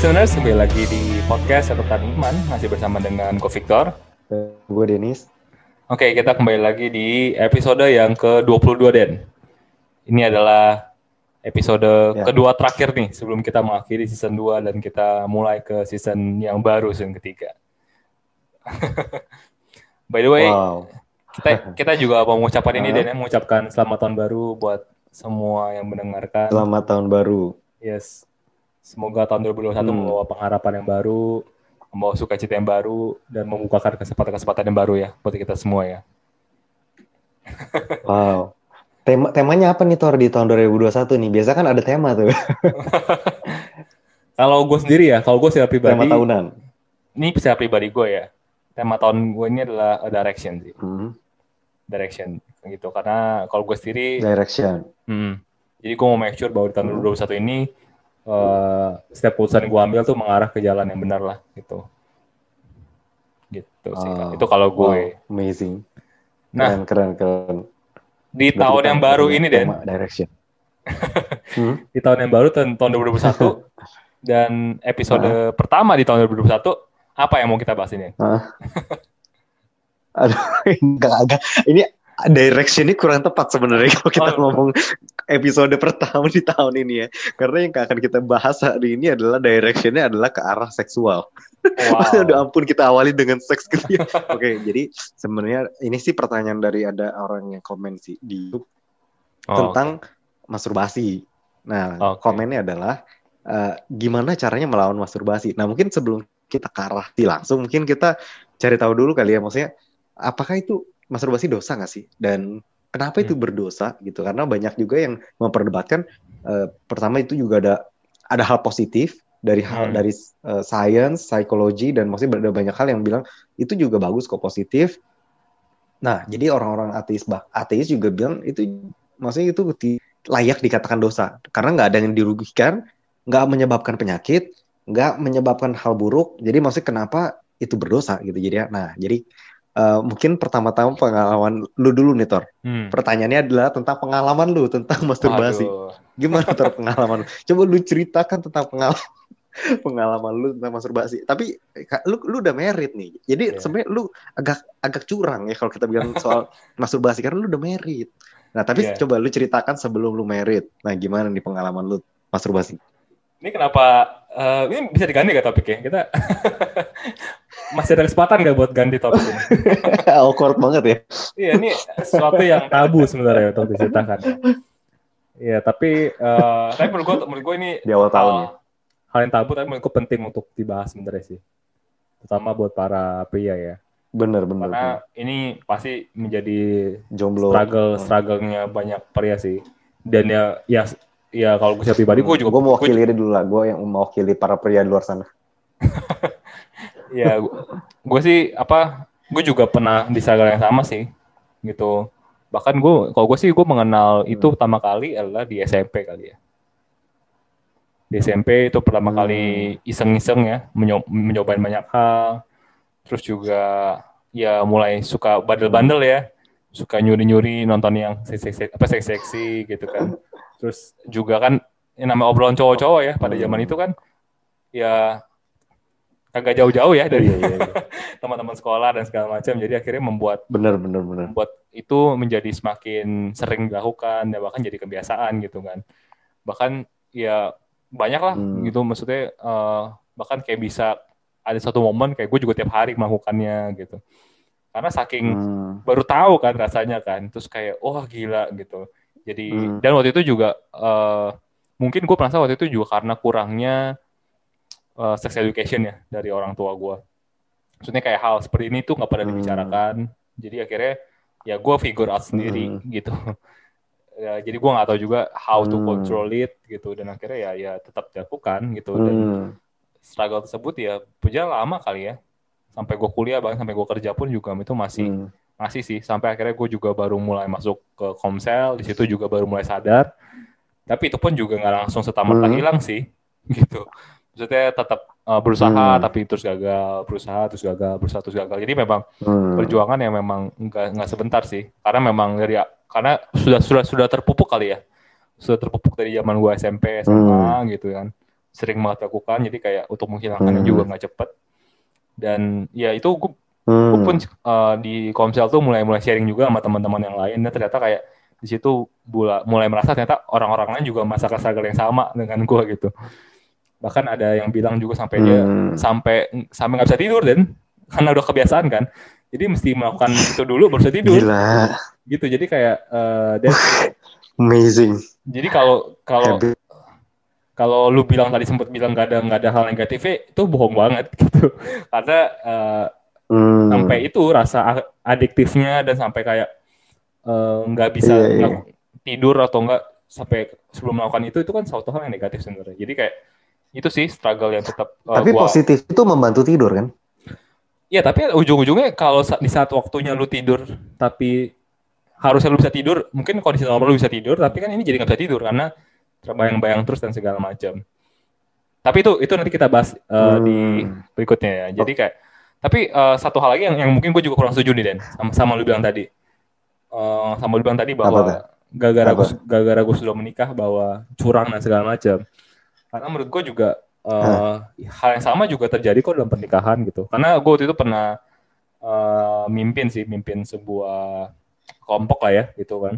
listeners, kembali lagi di podcast Catatan Iman, masih bersama dengan Ko Victor. Gue Denis. Oke, kita kembali lagi di episode yang ke-22, Den. Ini adalah episode Ya. kedua terakhir nih, sebelum kita mengakhiri season 2 dan kita mulai ke season yang baru, season ketiga. By the way, Wow. kita kita juga mau mengucapkan ini? Den, ya, mengucapkan selamat tahun baru buat semua yang mendengarkan. Selamat tahun baru. Yes. Semoga tahun 2021 Hmm. membawa pengharapan yang baru, membawa sukacita yang baru, dan membukakan kesempatan-kesempatan yang baru ya buat kita semua ya. Wow. Tema temanya apa nih Tor di tahun 2021 nih? Biasa kan ada tema tuh, Kalau gue sendiri ya, kalau gue secara pribadi, tema tahunan. ini secara pribadi gue ya, tema tahun gue ini adalah direction sih, Hmm. direction gitu. Karena kalau gue sendiri, Direction. hmm, jadi gue mau make sure bahwa di tahun 2021 ini eh, setiap keputusan gue ambil tuh mengarah ke jalan yang benar lah gitu. Gitu sih. Oh, Itu kalau gue. Wow, amazing. Nah, Keren, keren, keren. di Berarti tahun yang baru punya ini, Den, Direction. Hmm? di tahun yang baru tahun, tahun 2021 dan episode pertama di tahun 2021 apa yang mau kita bahas ini? Aduh, enggak, enggak. Ini direction ini kurang tepat sebenarnya kalau kita Oh. ngomong episode pertama di tahun ini ya. Karena yang akan kita bahas hari ini adalah directionnya adalah ke arah seksual. Aduh ampun kita awali dengan seks gitu ya. Oke, jadi sebenarnya ini sih pertanyaan dari ada orang yang komen sih di YouTube Oh, tentang masturbasi. Nah, Oke. komennya adalah eh, gimana caranya melawan masturbasi. Nah, mungkin sebelum kita ke arah di langsung, mungkin kita cari tahu dulu kali ya, maksudnya apakah itu masturbasi dosa nggak sih? Dan kenapa itu Hmm. berdosa gitu? Karena banyak juga yang memperdebatkan. eh, pertama itu juga ada ada hal positif dari hal Hmm. dari eh, science, psikologi dan maksudnya ada banyak hal yang bilang itu juga bagus kok positif. Nah, jadi orang-orang ateis bah ateis juga bilang itu maksudnya itu di- layak dikatakan dosa karena nggak ada yang dirugikan, nggak menyebabkan penyakit, nggak menyebabkan hal buruk. Jadi maksudnya kenapa itu berdosa gitu jadi. Nah, jadi eh, mungkin pertama-tama pengalaman lu dulu nih Tor. Hmm. Pertanyaannya adalah tentang pengalaman lu tentang masturbasi. Aduh. Gimana Tor pengalaman? lu? Coba lu ceritakan tentang pengalaman pengalaman lu tentang masturbasi. Tapi lu lu udah married nih. Jadi Iya. sebenarnya lu agak agak curang ya kalau kita bilang soal masturbasi karena lu udah married. Nah, tapi Iya. coba lu ceritakan sebelum lu married. Nah, gimana nih pengalaman lu masturbasi? Ini kenapa eh, ini bisa diganti gak topiknya? Kita masih ada kesempatan gak buat ganti topik ini? Awkward banget ya. Iya, ini sesuatu yang tabu sebenarnya untuk diceritakan. Iya, tapi eh, tapi menurut gue, menurut gue ini Di awal tahun ya. hal, yang tabu tapi menurut gue penting untuk dibahas sebenarnya sih. Terutama buat para pria ya. Bener, bener. Karena bener. ini pasti menjadi Jomblo. struggle struggle-nya banyak pria sih. Dan ya ya ya kalau gue pribadi gue juga Gue mewakili ini dulu lah. Gue yang mewakili para pria di luar sana. Ya gue sih apa gue juga pernah di struggle yang sama sih gitu bahkan gue kalau gue sih gue mengenal itu Hmm. pertama kali adalah di SMP kali ya di SMP itu pertama Hmm. kali iseng-iseng ya menyo- mencobain banyak hal terus juga ya mulai suka bandel-bandel ya suka nyuri-nyuri nonton yang seksi apa seksi-seksi gitu kan terus juga kan yang namanya obrolan cowok-cowok ya pada Hmm. zaman itu kan ya kagak jauh-jauh ya dari Iya, iya, iya. teman-teman sekolah dan segala macam jadi akhirnya membuat Bener, bener, bener. membuat itu menjadi semakin sering dilakukan dan bahkan jadi kebiasaan gitu kan bahkan ya banyak lah Hmm. gitu maksudnya eh, bahkan kayak bisa ada satu momen kayak gue juga tiap hari melakukannya gitu karena saking Hmm. baru tahu kan rasanya kan terus kayak wah gila gitu jadi Hmm. dan waktu itu juga eh, mungkin gue merasa waktu itu juga karena kurangnya eh, sex education ya dari orang tua gue maksudnya kayak hal seperti ini tuh nggak pada Hmm. dibicarakan jadi akhirnya ya gue figure out sendiri Hmm. gitu ya, jadi gue nggak tahu juga how to Hmm. control it gitu dan akhirnya ya ya tetap dilakukan gitu dan Hmm. struggle tersebut ya berjalan lama kali ya sampai gue kuliah bahkan sampai gue kerja pun juga itu masih Hmm. masih sih sampai akhirnya gue juga baru mulai masuk ke komsel di situ juga baru mulai sadar tapi itu pun juga nggak langsung serta merta Hmm. hilang sih gitu maksudnya tetap uh, berusaha Hmm. tapi terus gagal berusaha terus gagal berusaha terus gagal jadi memang Hmm. perjuangan yang memang nggak nggak sebentar sih karena memang dari karena sudah sudah sudah terpupuk kali ya sudah terpupuk dari zaman gue SMP SMA gitu kan sering banget lakukan jadi kayak untuk menghilangkannya Hmm. juga nggak cepet dan ya itu gue Hmm. Gue pun uh, di Komsel tuh mulai mulai sharing juga sama teman-teman yang lain dan ternyata kayak di situ mulai merasa ternyata orang-orang lain juga masa struggle yang sama dengan gue gitu bahkan ada yang bilang juga sampai dia Hmm. sampai sampai nggak bisa tidur dan karena udah kebiasaan kan. Jadi mesti melakukan itu dulu baru bisa tidur. Gila, gitu. Jadi kayak uh, amazing. jadi kalau kalau kalau lu bilang tadi sempat bilang nggak ada nggak ada hal negatifnya itu bohong banget gitu. Karena uh, Hmm. sampai itu rasa adiktifnya dan sampai kayak eh, nggak bisa Iya, iya. nggak tidur atau enggak sampai sebelum melakukan itu itu kan suatu hal yang negatif sebenarnya. Jadi kayak itu sih struggle yang tetap eh, Tapi gua positif itu membantu tidur kan? Iya tapi ujung-ujungnya kalau di saat waktunya lu tidur tapi harusnya lu bisa tidur mungkin kondisi normal lu bisa tidur tapi kan ini jadi nggak bisa tidur karena terbayang-bayang terus dan segala macam. Tapi itu itu nanti kita bahas di Hmm. berikutnya ya. Jadi kayak tapi eh, satu hal lagi yang, yang mungkin gue juga kurang setuju nih Den sama sama lu bilang tadi. Eh, sama lu bilang tadi bahwa gara-gara gue gara-gara gue sudah menikah bahwa curang dan segala macam karena menurut gue juga eh, hal yang sama juga terjadi kok dalam pernikahan gitu. Karena gue waktu itu pernah eh, mimpin sih mimpin sebuah kelompok lah ya gitu kan.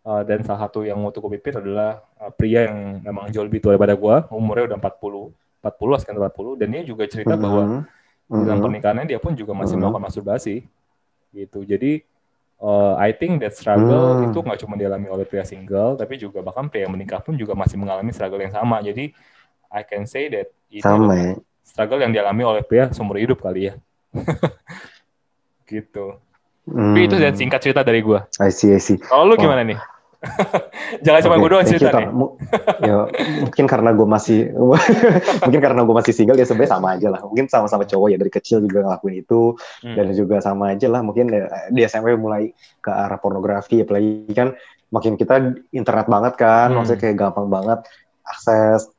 Eh, dan salah satu yang waktu gue pimpin adalah eh, pria yang memang jauh lebih tua daripada gue umurnya udah 40 40 sekitar 40 dan dia juga cerita bahwa Mhm. dalam Mhm. pernikahannya dia pun juga masih Mhm. melakukan masturbasi gitu. Jadi uh, I think that struggle Hmm. itu nggak cuma dialami oleh pria single tapi juga bahkan pria yang menikah pun juga masih mengalami struggle yang sama jadi I can say that itu sama ya. struggle yang dialami oleh pria seumur hidup kali ya gitu Hmm. tapi itu dan singkat cerita dari gua I see, I see. kalau lu gimana nih jangan cuma Oke, gua doang cerita nih ya, mungkin karena gue masih mungkin karena gue masih single ya sebenarnya sama aja lah. Mungkin sama-sama cowok ya dari kecil juga ngelakuin itu Hmm. dan juga sama aja lah. Mungkin ya, di SMP mulai ke arah pornografi apalagi kan makin kita internet banget kan, Hmm. maksudnya kayak gampang banget akses.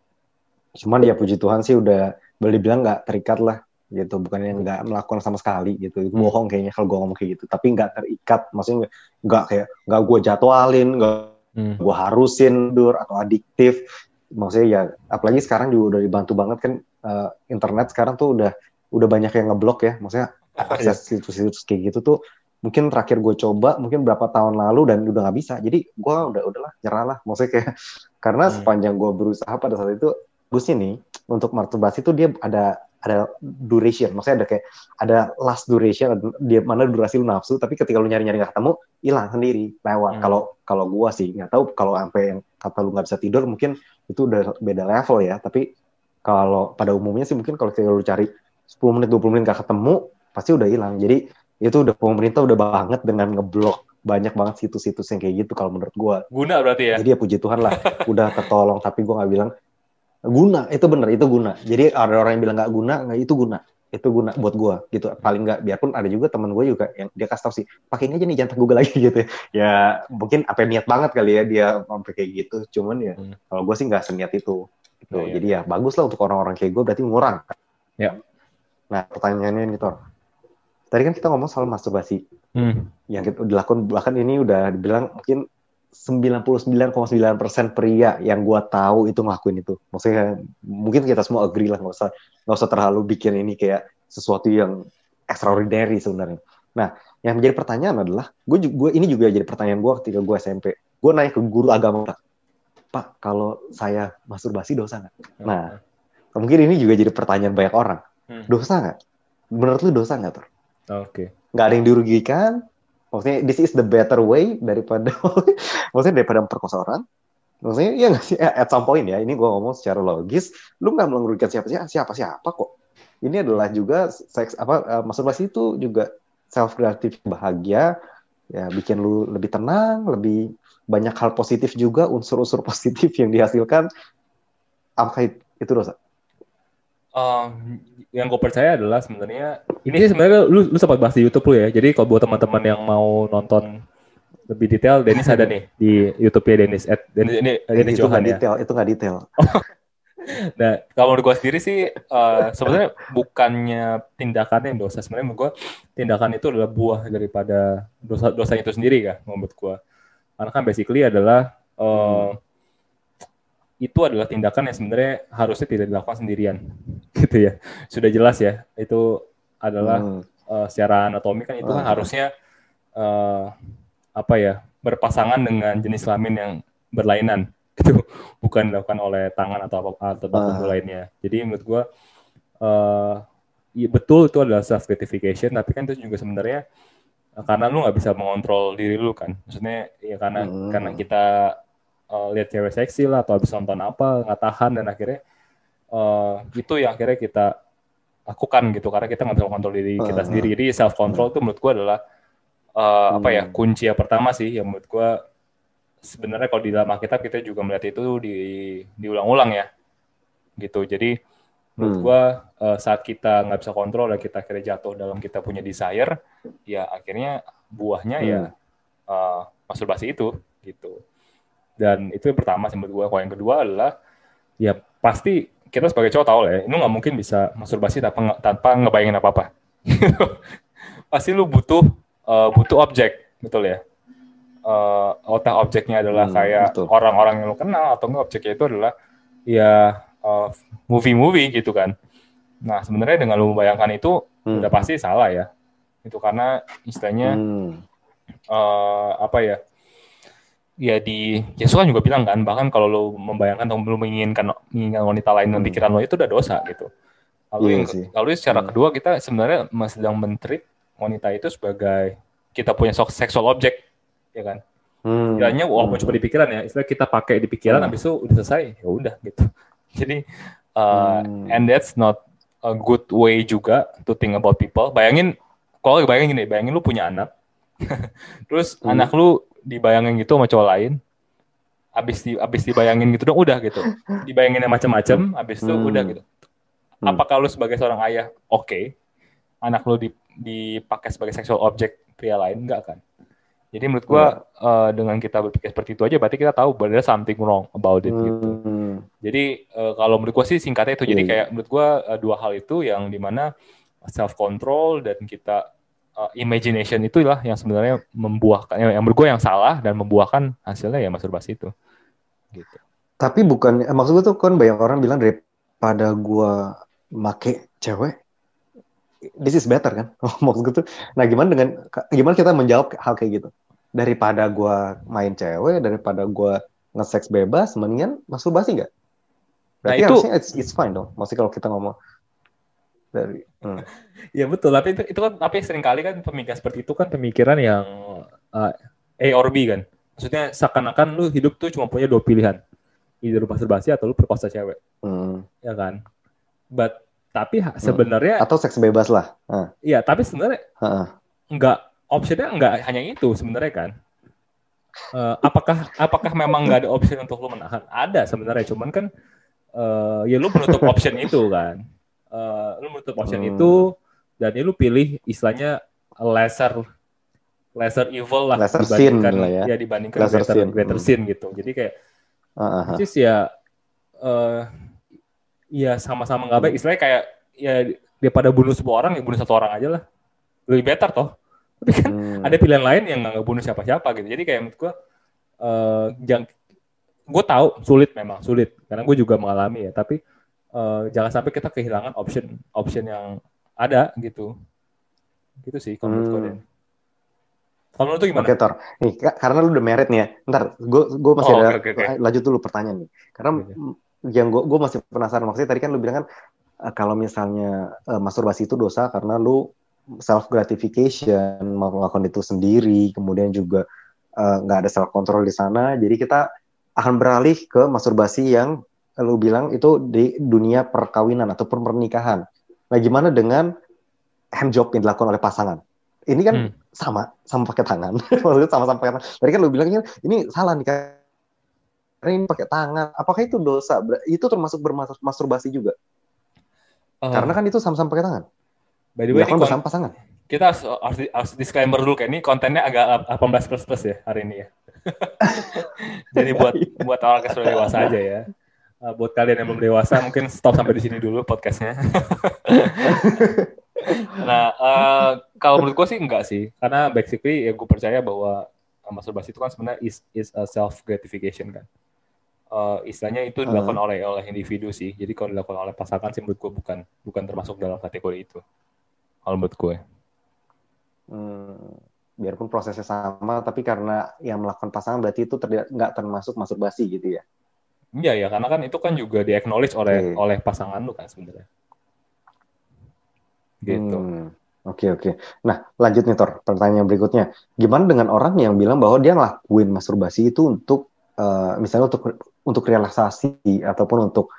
Cuman ya puji Tuhan sih udah boleh dibilang nggak terikat lah gitu, bukan yang nggak melakukan sama sekali gitu. Itu Hmm. bohong kayaknya kalau gue ngomong kayak gitu. Tapi nggak terikat, maksudnya nggak- kayak nggak gue jadwalin, nggak Hmm. gue harusin dur atau adiktif maksudnya ya apalagi sekarang juga udah dibantu banget kan eh, internet sekarang tuh udah udah banyak yang ngeblok ya maksudnya akses situs-situs kayak gitu tuh mungkin terakhir gue coba mungkin berapa tahun lalu dan udah nggak bisa jadi gue udah udahlah nyerah lah maksudnya kayak karena Hmm. sepanjang gue berusaha pada saat itu gue sini untuk masturbasi tuh dia ada ada duration. Maksudnya ada kayak ada last duration dia mana durasi lu nafsu tapi ketika lu nyari-nyari nggak ketemu hilang sendiri lewat. Hmm. kalau kalau gua sih nggak tahu kalau sampai yang kata lu nggak bisa tidur mungkin itu udah beda level ya. Tapi kalau pada umumnya sih mungkin kalau lu cari 10 menit 20 menit nggak ketemu pasti udah hilang. Jadi itu udah pemerintah udah banget dengan ngeblok banyak banget situs-situs yang kayak gitu kalau menurut gua. Guna berarti ya? Jadi ya puji Tuhan lah udah tertolong tapi gua nggak bilang guna itu bener itu guna jadi ada orang yang bilang nggak guna nggak itu guna itu guna buat gua gitu paling nggak biarpun ada juga teman gue juga yang dia kasih tau sih pakai aja nih jangan Google lagi gitu ya. ya mungkin apa niat banget kali ya dia sampai kayak gitu cuman ya Hmm. kalau gue sih nggak seniat itu gitu Iya, iya. jadi ya bagus lah untuk orang-orang kayak gue berarti ngurang Ya. nah pertanyaannya nih Tor tadi kan kita ngomong soal masturbasi Hmm. yang kita dilakukan bahkan ini udah dibilang mungkin 99,9% pria yang gua tahu itu ngelakuin itu. Maksudnya mungkin kita semua agree lah nggak usah nggak usah terlalu bikin ini kayak sesuatu yang extraordinary sebenarnya. Nah, yang menjadi pertanyaan adalah gue gue ini juga jadi pertanyaan gue ketika gue SMP. Gue nanya ke guru agama, Pak, kalau saya masturbasi dosa nggak? Nah, mungkin ini juga jadi pertanyaan banyak orang. Hmm. Dosa nggak? Menurut lu dosa nggak, Tor? oke nggak ada yang dirugikan maksudnya this is the better way daripada maksudnya daripada memperkosa orang. Maksudnya ya nggak sih? Eh, at some point ya ini gue ngomong secara logis lu nggak merugikan siapa siapa siapa siapa kok. Ini adalah juga seks apa eh, masturbasi itu juga self creative bahagia ya bikin lu lebih tenang lebih banyak hal positif juga unsur-unsur positif yang dihasilkan. Apakah itu dosa Um, yang gue percaya adalah sebenarnya ini sih sebenarnya lu lu sempat bahas di YouTube lu ya. Jadi kalau buat teman-teman yang mau nonton lebih detail, Dennis ada nih di YouTube-nya Dennis. At, Dennis ini Dennis itu Johan ya. detail itu nggak detail Nah, kalau menurut gue sendiri sih eh, sebenarnya bukannya tindakan yang dosa. Sebenarnya menurut gue tindakan itu adalah buah daripada dosa dosa itu sendiri kan menurut gue. Karena kan basically adalah eh, itu adalah tindakan yang sebenarnya harusnya tidak dilakukan sendirian, gitu ya. Sudah jelas ya, itu adalah hmm. uh, secara anatomi kan itu kan harusnya uh, apa ya berpasangan dengan jenis kelamin yang berlainan, gitu, bukan dilakukan oleh tangan atau apa atau apa pun uh. lainnya. Jadi menurut gue uh, ya betul itu adalah self gratification, tapi kan itu juga sebenarnya karena lu nggak bisa mengontrol diri lu kan, maksudnya ya karena hmm. karena kita uh, lihat cewek seksi lah atau habis nonton apa nggak tahan dan akhirnya uh, itu yang akhirnya kita lakukan gitu karena kita bisa mengontrol diri kita sendiri jadi self control itu menurut gue adalah uh, apa ya hmm. kunci yang pertama sih yang menurut gue sebenarnya kalau di dalam Alkitab kita juga melihat itu di diulang-ulang ya gitu jadi menurut hmm. gue uh, saat kita nggak bisa kontrol dan kita akhirnya jatuh dalam kita punya desire ya akhirnya buahnya ya, hmm. ya uh, masturbasi itu gitu dan itu yang pertama sih menurut gue kalau yang kedua adalah ya pasti kita sebagai cowok tahu lah ya, lu nggak mungkin bisa masturbasi tanpa tanpa ngebayangin apa apa pasti lu butuh uh, butuh objek betul ya? Uh, otak objeknya adalah hmm, kayak orang-orang yang lu kenal atau enggak objeknya itu adalah ya uh, movie-movie gitu kan. Nah sebenarnya dengan lu membayangkan itu hmm. udah pasti salah ya. Itu karena istilahnya hmm. uh, apa ya ya di Yesus kan juga bilang kan bahkan kalau lo membayangkan atau belum menginginkan menginginkan wanita lain dalam hmm. pikiran lo itu udah dosa gitu. Lalu iya yang sih. lalu secara hmm. kedua kita sebenarnya masih sedang mentreat wanita itu sebagai kita punya seksual object ya kan. Hmm. Walaupun hmm. cuma di pikiran ya, istilah kita pakai di pikiran hmm. habis itu udah selesai ya udah gitu. Jadi uh, hmm. and that's not a good way juga to think about people. Bayangin kalau bayangin gini, bayangin lu punya anak. Terus hmm. anak lu dibayangin gitu sama cowok lain abis di abis dibayangin gitu dong udah gitu dibayangin macam-macam abis itu hmm. udah gitu hmm. apakah lu sebagai seorang ayah oke okay. anak lu dipakai sebagai seksual objek pria lain enggak kan jadi menurut gua hmm. uh, dengan kita berpikir seperti itu aja berarti kita tahu bahwa ada something wrong about it gitu hmm. jadi uh, kalau menurut gua sih singkatnya itu jadi hmm. kayak menurut gua uh, dua hal itu yang di mana self control dan kita uh, imagination itulah yang sebenarnya membuahkan yang menurut gue yang salah dan membuahkan hasilnya ya masturbasi itu. Gitu. Tapi bukan eh, maksud gue tuh kan banyak orang bilang daripada gue make cewek this is better kan? Maksud gue tuh nah gimana dengan gimana kita menjawab hal kayak gitu? Daripada gue main cewek daripada gue nge-sex bebas mendingan masturbasi nggak? Berarti nah, itu harusnya it's, it's fine dong. Maksudnya kalau kita ngomong dari hmm. ya betul tapi itu, itu kan tapi sering kali kan pemikiran seperti itu kan pemikiran yang uh, A or B kan maksudnya seakan-akan lu hidup tuh cuma punya dua pilihan either masturbasi atau lu perkosa cewek hmm. ya kan but tapi hmm. sebenarnya atau seks bebas lah iya uh. tapi sebenarnya uh. nggak opsinya nggak hanya itu sebenarnya kan uh, apakah apakah memang nggak ada opsi untuk lu menahan ada sebenarnya cuman kan uh, ya lu menutup option itu kan uh, lu menutup option hmm. itu dan ya lu pilih istilahnya lesser lesser evil lah lesser dibandingkan lah ya. ya dibandingkan lesser greater, sin. greater hmm. sin gitu. Jadi kayak uh-huh. ya uh, ya sama-sama nggak baik. Istilahnya kayak ya daripada bunuh semua orang ya bunuh satu orang aja lah. Lebih better toh. Tapi kan hmm. ada pilihan lain yang nggak bunuh siapa-siapa gitu. Jadi kayak menurut gua uh, jang gue tahu sulit memang sulit karena gue juga mengalami ya tapi uh, jangan sampai kita kehilangan option option yang ada gitu gitu sih kalau menurut gue hmm. Kalau menurut gimana? Oke, Tor. Nih, karena lu udah merit nih ya. Ntar, gue gue masih oh, ada okay, okay, lanjut dulu pertanyaan nih. Karena okay. yang gue gue masih penasaran maksudnya tadi kan lu bilang kan uh, kalau misalnya uh, masturbasi itu dosa karena lu self gratification melakukan itu sendiri, kemudian juga nggak uh, ada self control di sana. Jadi kita akan beralih ke masturbasi yang lu bilang itu di dunia perkawinan atau pernikahan. Nah, gimana dengan handjob yang dilakukan oleh pasangan? Ini kan hmm. sama, sama pakai tangan. Maksudnya sama-sama pakai tangan. Tadi kan lu bilangnya ini salah nih karena ini pakai tangan. Apakah itu dosa? Itu termasuk bermasturbasi juga? Uh, karena kan itu sama-sama pakai tangan. By the way, ini bersama pasangan. Kita harus, harus, harus disclaimer dulu kayak ini kontennya agak 18 plus plus ya hari ini ya. Jadi buat buat orang yang sudah dewasa aja ya uh, buat kalian yang belum dewasa mungkin stop sampai di sini dulu podcastnya. nah, uh, kalau menurut gue sih enggak sih, karena basically ya gue percaya bahwa masturbasi itu kan sebenarnya is is a self gratification kan. uh, istilahnya itu dilakukan uh. oleh oleh individu sih. Jadi kalau dilakukan oleh pasangan sih menurut gue bukan bukan termasuk dalam kategori itu. Kalau menurut gue. Hmm, biarpun prosesnya sama, tapi karena yang melakukan pasangan berarti itu nggak termasuk masturbasi gitu ya? Iya ya, karena kan itu kan juga di acknowledge oleh okay. oleh pasangan lu kan sebenarnya. Gitu. Hmm. Oke okay, oke. Okay. Nah lanjut nih Tor, pertanyaan berikutnya. Gimana dengan orang yang bilang bahwa dia ngelakuin masturbasi itu untuk uh, misalnya untuk untuk relaksasi ataupun untuk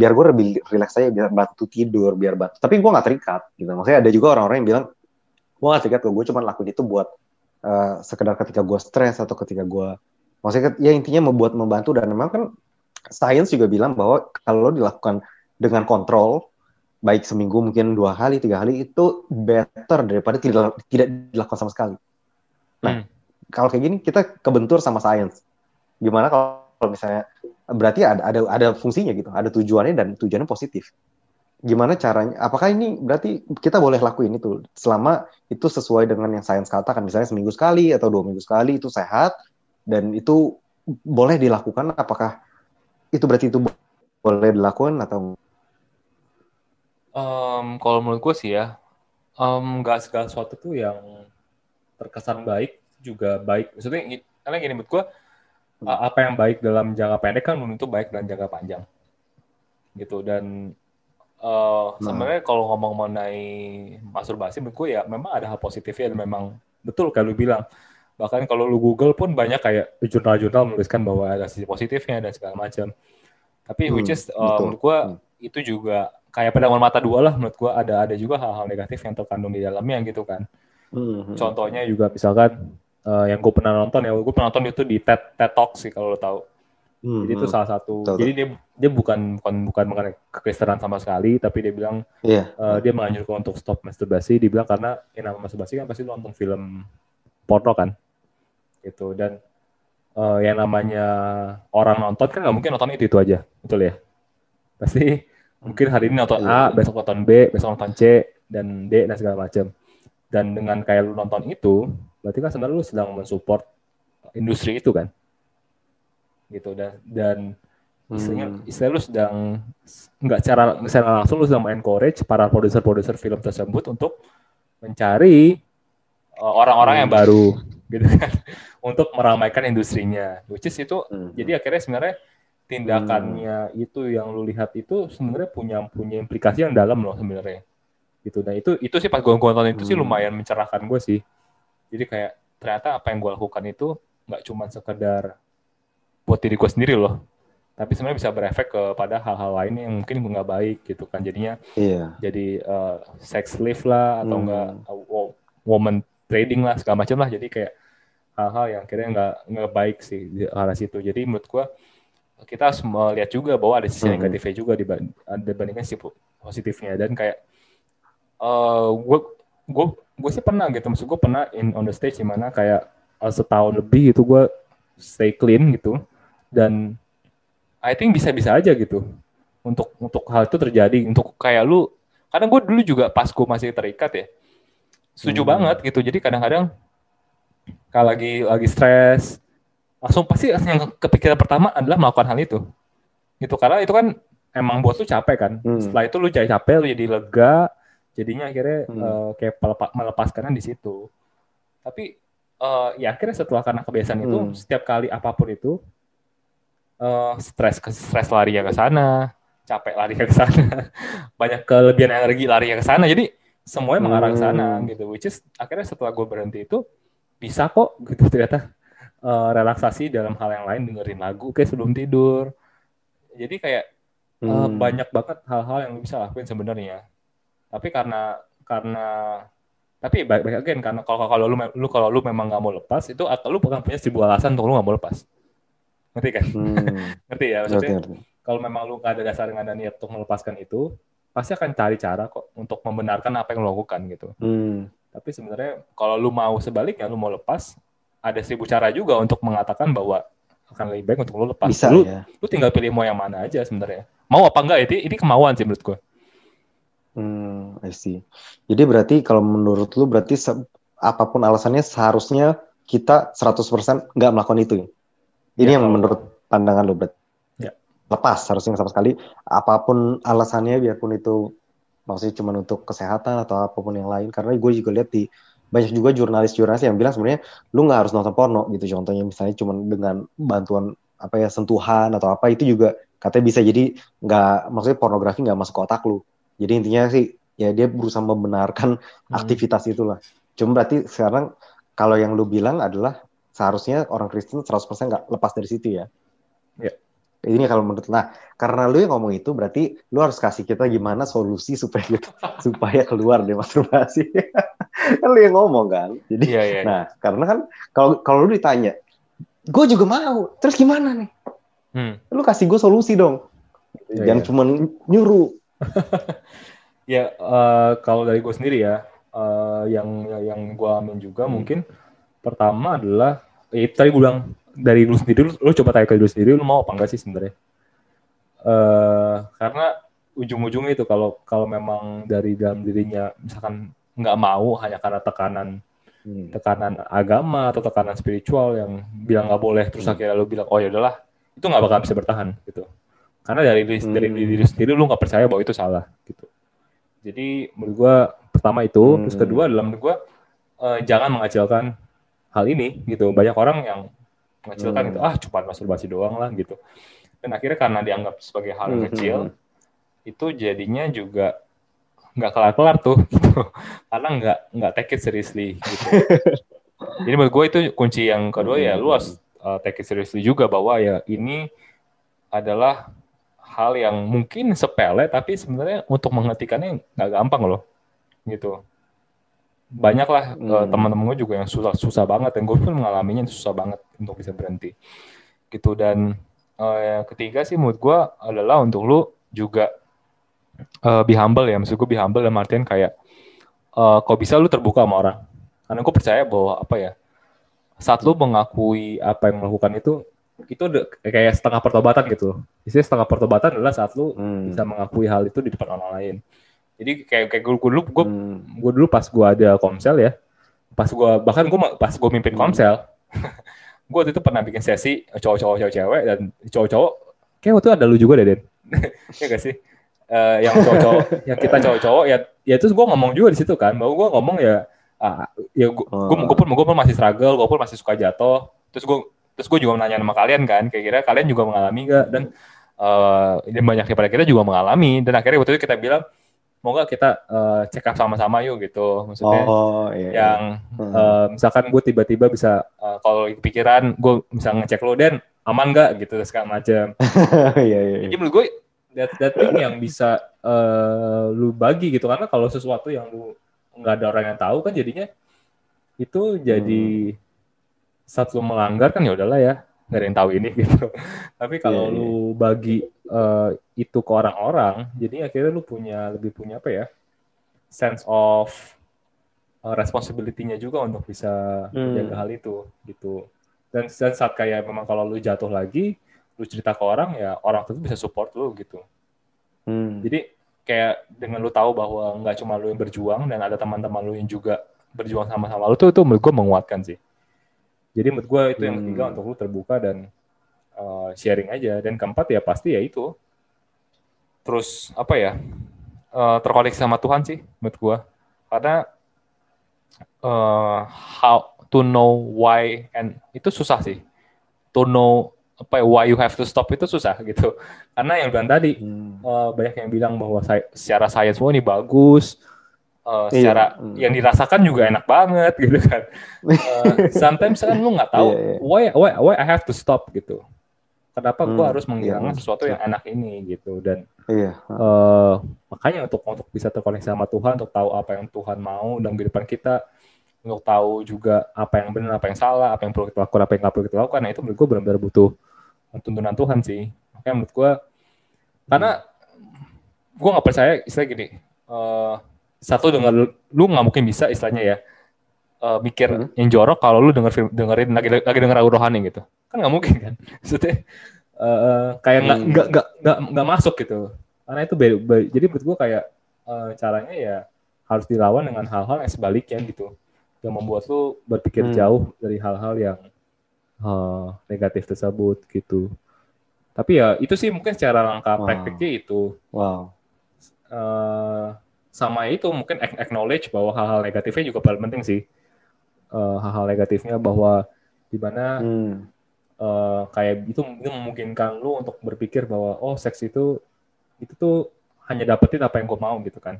biar gue lebih rileks aja biar batu tidur biar batu tapi gue nggak terikat gitu maksudnya ada juga orang-orang yang bilang gue gak terikat gue cuma lakuin itu buat uh, sekedar ketika gue stres atau ketika gue maksudnya ya intinya membuat membantu dan memang kan sains juga bilang bahwa kalau dilakukan dengan kontrol baik seminggu mungkin dua kali tiga kali itu better daripada tidak tidak dilakukan sama sekali. Nah hmm. kalau kayak gini kita kebentur sama sains. Gimana kalau misalnya berarti ada ada ada fungsinya gitu, ada tujuannya dan tujuannya positif. Gimana caranya? Apakah ini berarti kita boleh lakuin itu selama itu sesuai dengan yang sains katakan, misalnya seminggu sekali atau dua minggu sekali itu sehat dan itu boleh dilakukan? Apakah itu berarti itu boleh dilakukan atau um, kalau menurut gue sih ya um, segala sesuatu tuh yang terkesan baik juga baik maksudnya karena gini menurut gue hmm. apa yang baik dalam jangka pendek kan belum tentu baik dalam jangka panjang gitu dan uh, nah. sebenarnya kalau ngomong mengenai masturbasi menurut gue ya memang ada hal positifnya dan memang betul kayak lu bilang bahkan kalau lu Google pun banyak kayak jurnal-jurnal menuliskan bahwa ada sisi positifnya dan segala macam tapi hmm, which is uh, menurut gua hmm. itu juga kayak pedangan mata dua lah menurut gua ada ada juga hal-hal negatif yang terkandung di dalamnya gitu kan hmm, contohnya juga misalkan uh, yang gue pernah nonton ya gue pernah nonton itu di TED TED Talk sih kalau lo tahu hmm, jadi itu hmm. salah satu Tahu. jadi dia dia bukan bukan bukan mengenai kekristenan sama sekali tapi dia bilang yeah. Uh, dia menganjurkan untuk stop masturbasi dia bilang karena yang nama masturbasi kan pasti lo nonton film porno kan gitu dan uh, yang namanya orang nonton kan nggak mungkin nonton itu itu aja betul ya pasti mungkin hari ini nonton A besok nonton B besok nonton C dan D dan segala macam dan dengan kayak lu nonton itu berarti kan sebenarnya lu sedang mensupport industri itu kan gitu dan dan istilahnya hmm. istilah lu sedang nggak secara secara langsung lu sedang encourage para produser-produser film tersebut untuk mencari eh, orang-orang uh, yang hmm. baru gitu kan untuk meramaikan industrinya which is itu hmm. jadi akhirnya sebenarnya tindakannya hmm. itu yang lu lihat itu sebenarnya punya punya implikasi yang dalam loh sebenarnya gitu dan itu itu sih pas gue nonton itu hmm. sih lumayan mencerahkan gue sih jadi kayak ternyata apa yang gue lakukan itu nggak cuma sekedar buat diri gue sendiri loh tapi sebenarnya bisa berefek kepada hal-hal lain yang mungkin nggak baik gitu kan jadinya iya. jadi uh, sex slave lah atau enggak hmm. uh, woman trading lah segala macam lah. Jadi kayak hal-hal yang kira nggak nggak baik sih di arah situ. Jadi menurut gua kita harus melihat juga bahwa ada sisi hmm. negatifnya juga dibandingkan sisi positifnya. Dan kayak uh, gue gue gue sih pernah gitu. Maksud gue pernah in on the stage di mana kayak uh, setahun lebih itu gue stay clean gitu. Dan I think bisa-bisa aja gitu. Untuk untuk hal itu terjadi. Untuk kayak lu karena gue dulu juga pas gue masih terikat ya setuju hmm. banget gitu jadi kadang-kadang kalau lagi lagi stres langsung pasti yang kepikiran pertama adalah melakukan hal itu gitu karena itu kan emang buat lu capek kan hmm. setelah itu lu jadi capek lu jadi lega jadinya akhirnya hmm. uh, kayak melepaskannya di situ tapi uh, ya akhirnya setelah karena kebiasaan hmm. itu setiap kali apa pun itu uh, stres ke stres lari ya ke sana capek lari ke sana banyak kelebihan energi lari ke sana jadi semuanya mengarah ke sana hmm. gitu. Which is akhirnya setelah gue berhenti itu bisa kok gitu. Ternyata uh, relaksasi dalam hal yang lain dengerin lagu kayak sebelum tidur. Jadi kayak eh, hmm. uh, banyak banget hal-hal yang bisa lakuin sebenarnya. Tapi karena karena tapi baik baik again karena kalau kalau lu lu kalau lu memang nggak mau lepas itu atau lu bukan punya sebuah alasan untuk lu nggak mau lepas. Ngerti kan? Hmm. ngerti ya? Maksudnya kalau memang lu nggak ada dasar nggak ada niat untuk melepaskan itu pasti akan cari cara kok untuk membenarkan apa yang lo lakukan gitu hmm. Tapi sebenarnya kalau lu mau sebaliknya, lu mau lepas, ada seribu cara juga untuk mengatakan bahwa akan lebih baik untuk lu lepas. Bisa, lu, ya. lu tinggal pilih mau yang mana aja sebenarnya. Mau apa enggak itu ini kemauan sih menurut gue. Hmm, I see. Jadi berarti kalau menurut lu berarti apa pun alasannya seharusnya kita 100% nggak melakukan itu. Ini ya, yang kalau, menurut pandangan lu berarti. Lepas harusnya sama sekali. Apa pun alasannya biarpun itu maksudnya cuma untuk kesehatan atau apa pun yang lain. Karena gue juga lihat di banyak juga jurnalis-jurnalis yang bilang sebenarnya lu nggak harus nonton porno gitu. Contohnya misalnya cuma dengan bantuan apa ya sentuhan atau apa itu juga katanya bisa jadi nggak maksudnya pornografi nggak masuk ke otak lu. Jadi intinya sih ya dia berusaha membenarkan hmm. aktivitas itulah. Cuma berarti sekarang kalau yang lu bilang adalah seharusnya orang Kristen 100% nggak lepas dari situ ya? Ya ini kalau menurut nah karena lu yang ngomong itu berarti lu harus kasih kita gimana solusi supaya gitu, supaya keluar dari masturbasi kan lu yang ngomong kan jadi Iya, iya, nah karena kan kalau kalau lu ditanya gue juga mau terus gimana nih Hmm. lu kasih gue solusi dong Iya, jangan iya. cuma nyuruh Ya, eh, kalau dari gue sendiri ya, eh, yang yang gue amin juga Hmm. mungkin pertama adalah, itu tadi gue bilang dari lu sendiri, lu, lu coba tanya ke diri lu sendiri, lu mau apa enggak sih sebenarnya? Eh, karena ujung-ujungnya itu kalau kalau memang dari dalam dirinya misalkan nggak mau hanya karena tekanan Hmm. tekanan agama atau tekanan spiritual yang bilang nggak boleh terus Hmm. akhirnya lu bilang oh ya udahlah itu nggak bakal bisa bertahan gitu karena dari diri, dari Hmm. diri sendiri lu nggak percaya bahwa itu salah gitu jadi menurut gua pertama itu Hmm. terus kedua adalah menurut gua eh, jangan mengacilkan hal ini gitu banyak orang yang mengacilkan Hmm. gitu ah cuma masturbasi doang lah gitu. Dan akhirnya karena dianggap sebagai hal Hmm. kecil itu jadinya juga nggak kelar-kelar tuh gitu. Karena nggak nggak take it seriously gitu. Jadi menurut gue itu kunci yang kedua ya lu harus uh, take it seriously juga bahwa ya ini adalah hal yang mungkin sepele tapi sebenarnya untuk menghentikannya nggak gampang loh gitu banyaklah uh, Hmm. teman-teman gue juga yang susah susah banget dan gue pun mengalaminya susah banget untuk bisa berhenti. Gitu dan uh, ketiga sih menurut gue adalah untuk lu juga uh, be humble ya. Maksud gue be humble dalam artian kayak uh, kok bisa lu terbuka sama orang? Karena gue percaya bahwa apa ya saat lu mengakui apa yang melakukan itu itu kayak setengah pertobatan gitu. Istilah setengah pertobatan adalah saat lu Hmm. bisa mengakui hal itu di depan orang lain jadi kayak kayak gue, gue dulu gue Hmm. gue dulu pas gue ada komsel ya. Pas gue bahkan gue pas gue mimpin Hmm. komsel. Gue waktu itu pernah bikin sesi cowok-cowok cewek-cewek dan cowok-cowok. Kayak waktu itu ada lu juga deh Den. Ya gak sih? Eh, yang cowok-cowok yang kita cowok-cowok ya ya terus gue ngomong juga di situ kan. Bahwa gue ngomong ya ah, ya gue gue Oh. gue pun gue pun masih struggle gue pun masih suka jatuh. Terus gue terus gue juga nanya sama kalian kan kayak kira kalian juga mengalami gak dan eh ini banyak daripada kita juga mengalami. Dan akhirnya waktu itu kita bilang mau kita eh, check up sama-sama yuk gitu maksudnya Oh, iya. yang Hmm. eh, misalkan gue tiba-tiba bisa eh, kalau lagi kepikiran gue bisa ngecek lo dan aman gak gitu segala macam Iya, iya, jadi iya. menurut gue that, that thing yang bisa eh, lu bagi gitu karena kalau sesuatu yang lu nggak ada orang yang tahu kan jadinya itu jadi saat lu melanggar kan ya udahlah ya nggak ada yang tahu ini gitu tapi kalau Iya, iya. lu bagi eh, itu ke orang-orang jadi akhirnya lu punya lebih punya apa ya sense of uh, responsibility-nya juga untuk bisa Hmm. menjaga hal itu gitu dan, dan saat kayak memang kalau lu jatuh lagi lu cerita ke orang ya orang itu bisa support lu gitu Hmm. jadi kayak dengan lu tahu bahwa nggak cuma lu yang berjuang dan ada teman-teman lu yang juga berjuang sama-sama lu tuh itu menurut gue menguatkan sih jadi menurut gue itu yang Hmm. ketiga untuk lu terbuka dan uh, sharing aja. Dan keempat ya pasti ya itu. Terus apa ya uh, terkoneksi sama Tuhan sih menurut gue karena uh, how to know why and itu susah sih. To know apa ya, why you have to stop itu susah gitu. Karena yang bilang tadi Hmm. uh, banyak yang bilang bahwa saya, secara sains semua ini bagus uh, secara hmm. yang dirasakan juga enak banget gitu kan Uh, sometimes kan lu nggak tahu Iya, iya. why why why I have to stop gitu kenapa gua Hmm, harus menghilangkan iya. sesuatu yang enak ini gitu dan Iya. eh makanya untuk untuk bisa terkoneksi sama Tuhan untuk tahu apa yang Tuhan mau dalam kehidupan kita untuk tahu juga apa yang benar apa yang salah apa yang perlu kita lakukan apa yang nggak perlu kita lakukan nah itu menurut gue benar-benar butuh tuntunan Tuhan sih makanya menurut gue karena gue nggak percaya istilah gini eh satu dengan lu nggak mungkin bisa istilahnya ya eh, mikir Hmm. yang jorok kalau lu denger film- dengerin lagi lagi denger lagu rohani gitu kan nggak mungkin kan maksudnya eh, kayak nggak Hmm. nggak nggak nggak masuk gitu karena itu be- be- jadi menurut gue kayak eh, caranya ya harus dilawan dengan hal-hal yang sebaliknya gitu yang membuat lu berpikir Hmm. jauh dari hal-hal yang eh, negatif tersebut gitu Tapi ya itu sih mungkin secara langkah Wow. praktiknya itu Wow. eh, sama itu mungkin ac- acknowledge bahwa hal-hal negatifnya juga paling penting sih. Eh, hal-hal negatifnya bahwa di mana Hmm. eh, kayak itu itu memungkinkan lu untuk berpikir bahwa oh seks itu itu tuh hanya dapetin apa yang gue mau gitu kan.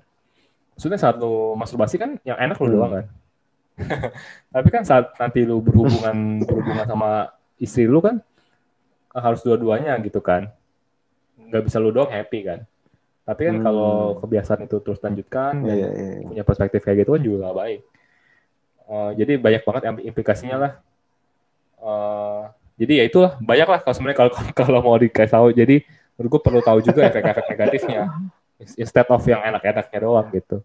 Maksudnya saat lu masturbasi kan yang enak lu Hmm. doang kan. Tapi kan saat nanti lu berhubungan berhubungan sama istri lu kan harus dua-duanya gitu kan. Nggak bisa lu doang happy kan. Tapi kan Hmm. kalau kebiasaan itu terus lanjutkan Iya, dan iya, iya. punya perspektif kayak gitu kan juga nggak baik. Eh, jadi banyak banget yang implikasinya lah. Eh, jadi ya itulah banyak lah kalau sebenarnya kalau kalau mau dikasih tahu. Jadi menurut gue perlu tahu juga efek-efek negatifnya instead of yang enak-enaknya doang gitu.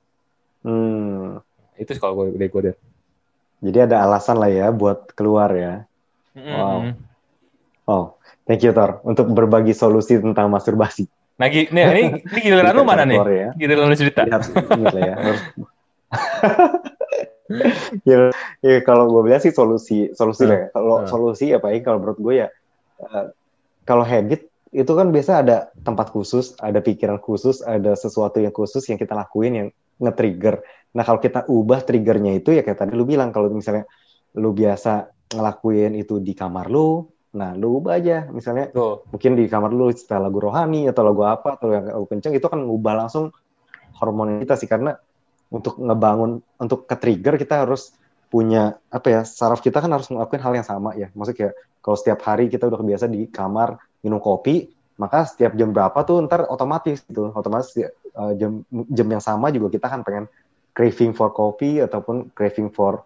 Hmm. Itu kalau gue dari gue deh. Jadi ada alasan lah ya buat keluar ya. Wow. Mm. Oh, thank you Thor untuk berbagi solusi tentang masturbasi. Nah, gi- nih, ini, ini giliran lu mana nih? Ya. Giliran lu cerita. Ini ya. Harus... ya, ya, kalau gue bilang sih solusi solusi lah ya. Kalau Hmm. solusi ya paling kalau menurut gue ya eh, kalau habit itu kan biasa ada tempat khusus, ada pikiran khusus, ada sesuatu yang khusus yang kita lakuin yang nge-trigger. Nah, kalau kita ubah triggernya itu ya kayak tadi lu bilang kalau misalnya lu biasa ngelakuin itu di kamar lu, nah lu ubah aja. Misalnya Tuh. mungkin di kamar lu setel lagu rohani atau lagu apa atau yang lagu kenceng itu kan ngubah langsung hormon kita sih. Karena untuk ngebangun untuk ke trigger kita harus punya apa ya saraf kita kan harus ngelakuin hal yang sama ya. Maksudnya kayak kalau setiap hari kita udah kebiasa di kamar minum kopi maka setiap jam berapa tuh ntar otomatis gitu. Otomatis uh, jam jam yang sama juga kita kan pengen craving for kopi ataupun craving for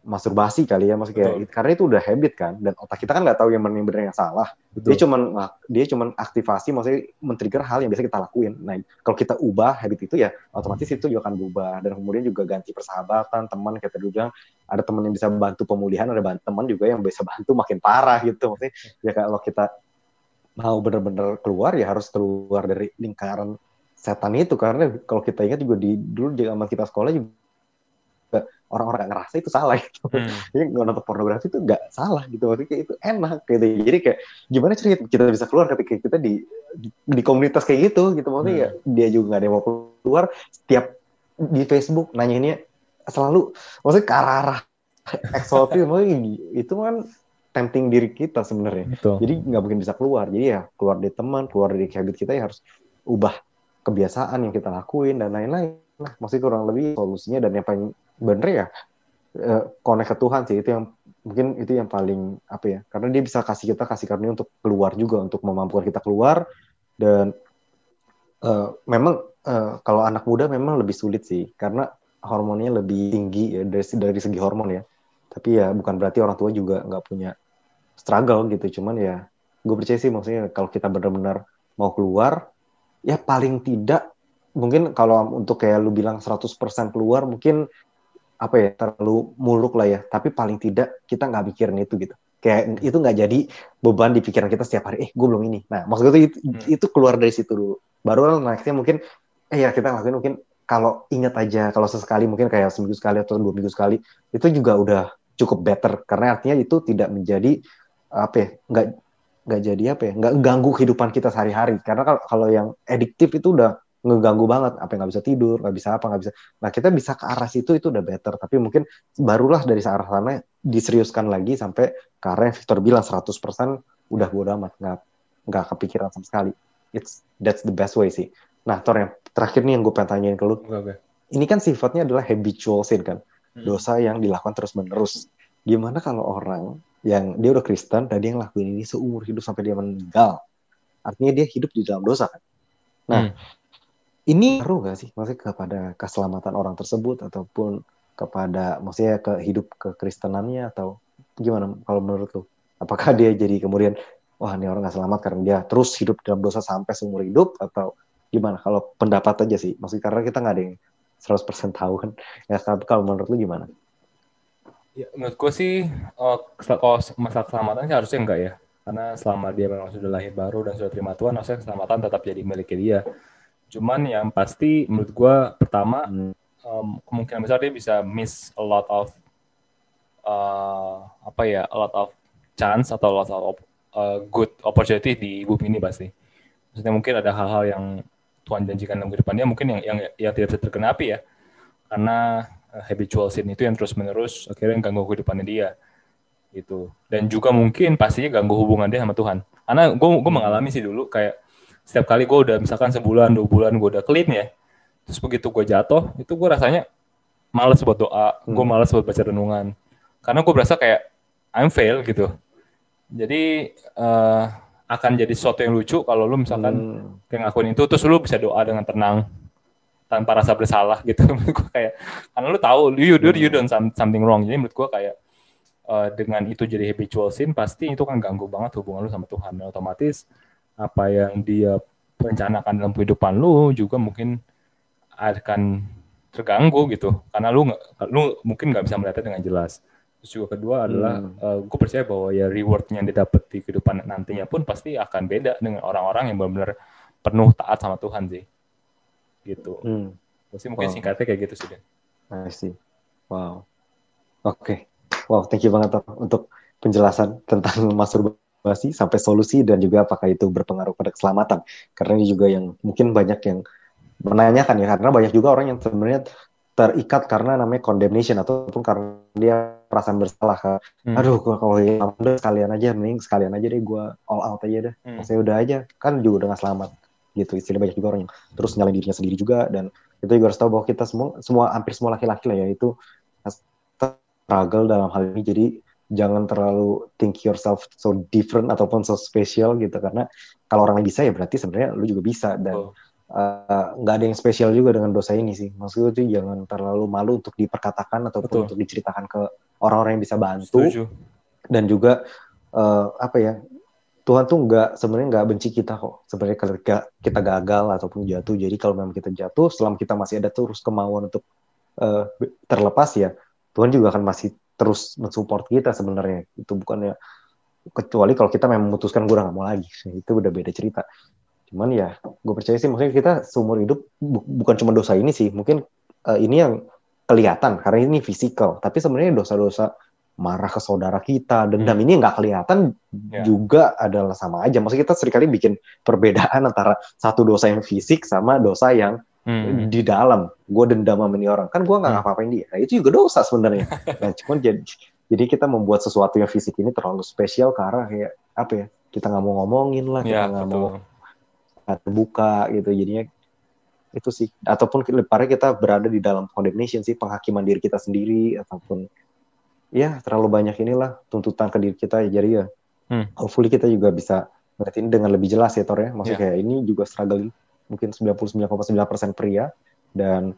masturbasi kali ya maksudnya kayak Betul. karena itu udah habit kan dan otak kita kan nggak tahu yang mana yang benar yang salah dia Betul. cuman dia cuman aktivasi maksudnya men-trigger hal yang biasa kita lakuin. Nah, kalau kita ubah habit itu ya otomatis itu juga akan berubah dan kemudian juga ganti persahabatan, teman kayak tadi bilang ada teman yang bisa bantu pemulihan, ada teman juga yang bisa bantu makin parah gitu. Maksudnya ya kalau kita mau benar-benar keluar ya harus keluar dari lingkaran setan itu karena kalau kita ingat juga di dulu zaman kita sekolah juga orang-orang nggak ngerasa itu salah gitu. Hmm. Jadi nonton pornografi itu nggak salah gitu, maksudnya itu enak gitu. Jadi kayak gimana cara kita bisa keluar ketika kita di di, di komunitas kayak gitu gitu, maksudnya ya dia juga nggak ada yang mau keluar. Setiap di Facebook nanyainnya selalu, maksudnya ke arah-arah eksotis, maksudnya itu kan tempting diri kita sebenarnya. Jadi nggak mungkin bisa keluar. Jadi ya keluar dari teman, keluar dari habit kita ya harus ubah kebiasaan yang kita lakuin dan lain-lain. Nah, maksudnya kurang lebih solusinya dan yang paling bener ya? Eh, connect ke Tuhan sih itu yang mungkin itu yang paling apa ya karena dia bisa kasih kita kasih karunia untuk keluar juga untuk memampukan kita keluar. Dan eh, memang eh, kalau anak muda memang lebih sulit sih karena hormonnya lebih tinggi ya dari dari segi hormon ya. Tapi ya bukan berarti orang tua juga nggak punya struggle gitu cuman ya gue percaya sih maksudnya kalau kita benar-benar mau keluar ya paling tidak mungkin kalau untuk kayak lu bilang 100% keluar mungkin apa ya terlalu muluk lah ya. Tapi paling tidak kita nggak mikirin itu gitu. Kayak itu nggak jadi beban di pikiran kita setiap hari. Eh gue belum ini. Nah maksud gue itu, Hmm. itu keluar dari situ dulu. Baru nextnya mungkin eh ya kita ngelakuin mungkin kalau ingat aja kalau sesekali mungkin kayak seminggu sekali atau dua minggu sekali itu juga udah cukup better. Karena artinya itu tidak menjadi apa ya nggak nggak jadi apa ya nggak ganggu kehidupan kita sehari-hari. Karena kalau kalau yang ediktif itu udah ngeganggu banget apa nggak bisa tidur nggak bisa apa nggak bisa. Nah kita bisa ke arah situ itu udah better. Tapi mungkin barulah dari arah sana diseriuskan lagi sampai ke arah yang Victor bilang 100% udah bodo amat nggak nggak kepikiran sama sekali. It's that's the best way sih. Nah Tor yang terakhir nih yang gue pengen tanyain ke lu. Oke. ini kan sifatnya adalah habitual sin kan? Hmm. dosa yang dilakukan terus menerus gimana kalau orang yang dia udah Kristen dan dia ngelakuin ini seumur hidup sampai dia meninggal? Artinya dia hidup di dalam dosa kan? Nah Hmm. Ini ngaruh gak sih? Maksudnya kepada keselamatan orang tersebut ataupun kepada maksudnya ke hidup kekristenannya atau gimana kalau menurut lu? Apakah dia jadi kemudian wah ini orang gak selamat karena dia terus hidup dalam dosa sampai seumur hidup atau gimana? Kalau pendapat aja sih. Maksudnya karena kita nggak ada yang 100% tahu. Kan ya tapi kalau menurut lu gimana? Ya, menurut gue sih, eh, kalau masalah keselamatan sih harusnya enggak ya. Karena selama dia memang sudah lahir baru dan sudah terima Tuhan, harusnya keselamatan tetap jadi miliknya dia. Cuman yang pasti menurut gue, pertama, Hmm. em, kemungkinan besar dia bisa miss a lot of, eh, apa ya, a lot of chance atau a lot of uh, good opportunity di bumi ini pasti. Maksudnya mungkin ada hal-hal yang Tuhan janjikan dalam kehidupan dia mungkin yang yang yang tidak bisa terkenapi ya. Karena uh, habitual sin itu yang terus-menerus akhirnya ganggu kehidupannya dia gitu. Dan juga mungkin pastinya ganggu hubungan dia sama Tuhan. Karena gue gue mengalami sih dulu kayak setiap kali gue udah misalkan sebulan dua bulan gue udah clean ya, terus begitu gue jatuh itu gue rasanya males buat doa, hmm. gue males buat baca renungan, karena gue berasa kayak I'm fail gitu. Jadi uh, akan jadi sesuatu yang lucu kalau lu misalkan hmm. kayak ngakuin itu terus lu bisa doa dengan tenang tanpa rasa bersalah gitu. gue kayak karena lu tahu you do you done something wrong. Jadi menurut gue kayak uh, dengan itu jadi habitual sin pasti itu kan ganggu banget hubungan lu sama Tuhan. Dan otomatis apa yang dia rencanakan dalam kehidupan lu juga mungkin akan terganggu gitu karena lu lu mungkin nggak bisa melihatnya dengan jelas terus juga kedua adalah hmm. uh, eh, gue percaya bahwa ya rewardnya yang didapat di kehidupan nantinya pun pasti akan beda dengan orang-orang yang benar-benar penuh taat sama Tuhan sih gitu hmm. Pasti mungkin wow. singkatnya kayak gitu sih deh. I see. Wow. Oke. Okay. Wow, thank you banget untuk penjelasan tentang masturbasi sampai solusi dan juga apakah itu berpengaruh pada keselamatan. Karena ini juga yang mungkin banyak yang menanyakan ya karena banyak juga orang yang sebenarnya terikat karena namanya condemnation ataupun karena dia perasaan bersalah hmm. aduh kalau udah sekalian aja mending sekalian aja deh gue all out aja deh hmm. saya udah aja kan juga udah gak selamat gitu istilah banyak juga orang yang terus nyalain dirinya sendiri juga dan kita juga harus tahu bahwa kita semua semua hampir semua laki-laki lah ya itu struggle dalam hal ini jadi jangan terlalu think yourself so different ataupun so special gitu karena kalau orang lain bisa ya berarti sebenarnya lu juga bisa dan oh Eh, nggak uh, ada yang spesial juga dengan dosa ini sih. Maksudnya itu jangan terlalu malu untuk diperkatakan ataupun Betul. untuk diceritakan ke orang-orang yang bisa bantu. Setuju. Dan juga uh, apa ya? Tuhan tuh nggak sebenarnya nggak benci kita kok. Sebenarnya ketika kita gagal ataupun jatuh. Jadi kalau memang kita jatuh, selama kita masih ada terus kemauan untuk uh, terlepas ya, Tuhan juga akan masih terus mensupport kita sebenarnya. Itu bukannya kecuali kalau kita memang memutuskan gue udah gak mau lagi. Itu udah beda cerita cuman ya gue percaya sih maksudnya kita seumur hidup bu bukan cuma dosa ini sih mungkin uh, ini yang kelihatan karena ini fisikal tapi sebenarnya dosa-dosa marah ke saudara kita dendam hmm. ini nggak kelihatan yeah. juga adalah sama aja maksudnya kita sering kali bikin perbedaan antara satu dosa yang fisik sama dosa yang hmm. di dalam gue dendam sama ini orang. Kan gue nggak hmm. ngapa-ngapain dia. Nah, itu juga dosa sebenarnya. Nah cuman jadi jadi kita membuat sesuatu yang fisik ini terlalu spesial karena kayak apa ya kita nggak mau ngomongin lah kita ya, nggak mau terbuka gitu. Jadinya itu sih. Ataupun parah kita berada di dalam condemnation sih penghakiman diri kita sendiri ataupun ya terlalu banyak inilah tuntutan ke diri kita. Ya jadi ya hmm. hopefully kita juga bisa ngeliat ini dengan lebih jelas ya Tor ya. Maksudnya yeah. kayak ini juga struggle mungkin 99,9% pria dan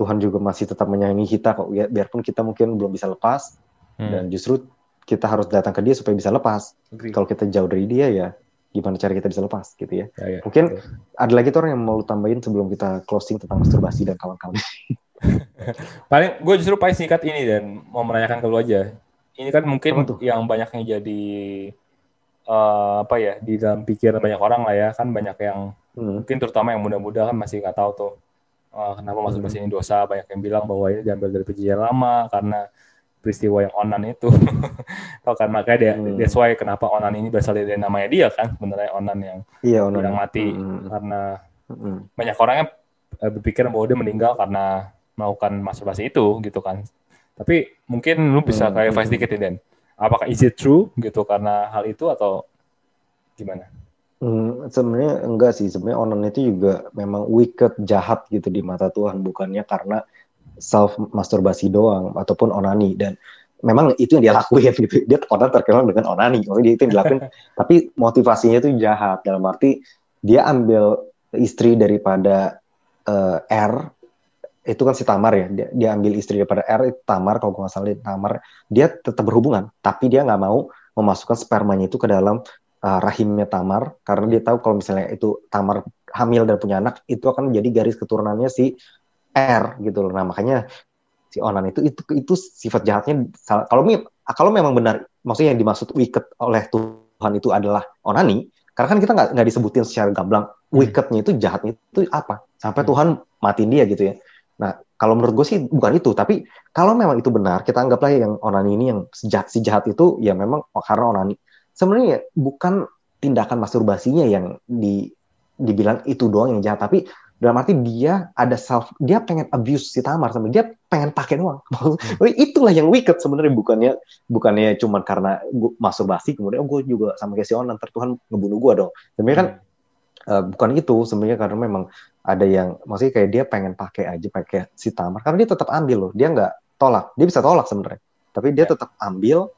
Tuhan juga masih tetap menyayangi kita kok ya, biarpun kita mungkin belum bisa lepas hmm. dan justru kita harus datang ke dia supaya bisa lepas kalau kita jauh dari dia ya gimana cara kita bisa lepas gitu ya. ya, ya Mungkin ya. ada lagi tuh orang yang mau tambahin sebelum kita closing tentang masturbasi dan kawan-kawan. paling gue justru paling singkat ini dan mau menanyakan ke lu aja. Ini kan mungkin yang banyaknya jadi uh, apa ya di dalam pikiran banyak orang lah ya kan banyak yang hmm. mungkin terutama yang muda-muda kan masih nggak tahu tuh uh, kenapa hmm. masturbasi ini dosa. Banyak yang bilang bahwa ini diambil dari perjanjian lama karena peristiwa yang onan itu. Tahu kan makanya dia hmm. that's why kenapa onan ini berasal dari namanya dia kan sebenarnya onan yang iya, onan. yang mati hmm. karena hmm. banyak orang yang eh, berpikir bahwa dia meninggal karena melakukan masturbasi itu gitu kan. Tapi mungkin lu bisa hmm. kayak hmm. dikit ya Den. Apakah is it true gitu karena hal itu atau gimana? Hmm, sebenarnya enggak sih. Sebenarnya onan itu juga memang wicked jahat gitu di mata Tuhan. Bukannya karena self masturbasi doang ataupun onani. Dan memang itu yang dia lakuin gitu. Dia orang terkenal dengan onani. Maksudnya dia itu yang dilakuin. Tapi motivasinya itu jahat. Dalam arti dia ambil istri daripada uh, R. Itu kan si Tamar ya. Dia, dia ambil istri daripada R. Itu Tamar kalau gue nggak salah Tamar. Dia tetap berhubungan. Tapi dia nggak mau memasukkan spermanya itu ke dalam uh, rahimnya Tamar karena dia tahu kalau misalnya itu Tamar hamil dan punya anak itu akan menjadi garis keturunannya si R gitu loh. Nah makanya si onan itu itu itu sifat jahatnya kalau kalau memang benar maksudnya yang dimaksud wicked oleh Tuhan itu adalah onani karena kan kita nggak nggak disebutin secara gamblang hmm. wickednya itu jahatnya itu apa sampai hmm. Tuhan matiin dia gitu ya nah kalau menurut gue sih bukan itu tapi kalau memang itu benar kita anggaplah yang onani ini yang sejahat si jahat itu ya memang karena onani sebenarnya bukan tindakan masturbasinya yang di dibilang itu doang yang jahat tapi dalam arti dia ada self dia pengen abuse si Tamar sampai dia pengen pakai doang hmm. itulah yang wicked sebenarnya bukannya bukannya cuma karena gua masturbasi kemudian oh, gue juga sama kayak si Onan Tuhan ngebunuh gue dong sebenarnya kan hmm. uh, bukan itu sebenarnya karena memang ada yang maksudnya kayak dia pengen pakai aja pakai si Tamar karena dia tetap ambil loh dia nggak tolak dia bisa tolak sebenarnya tapi dia ya. tetap ambil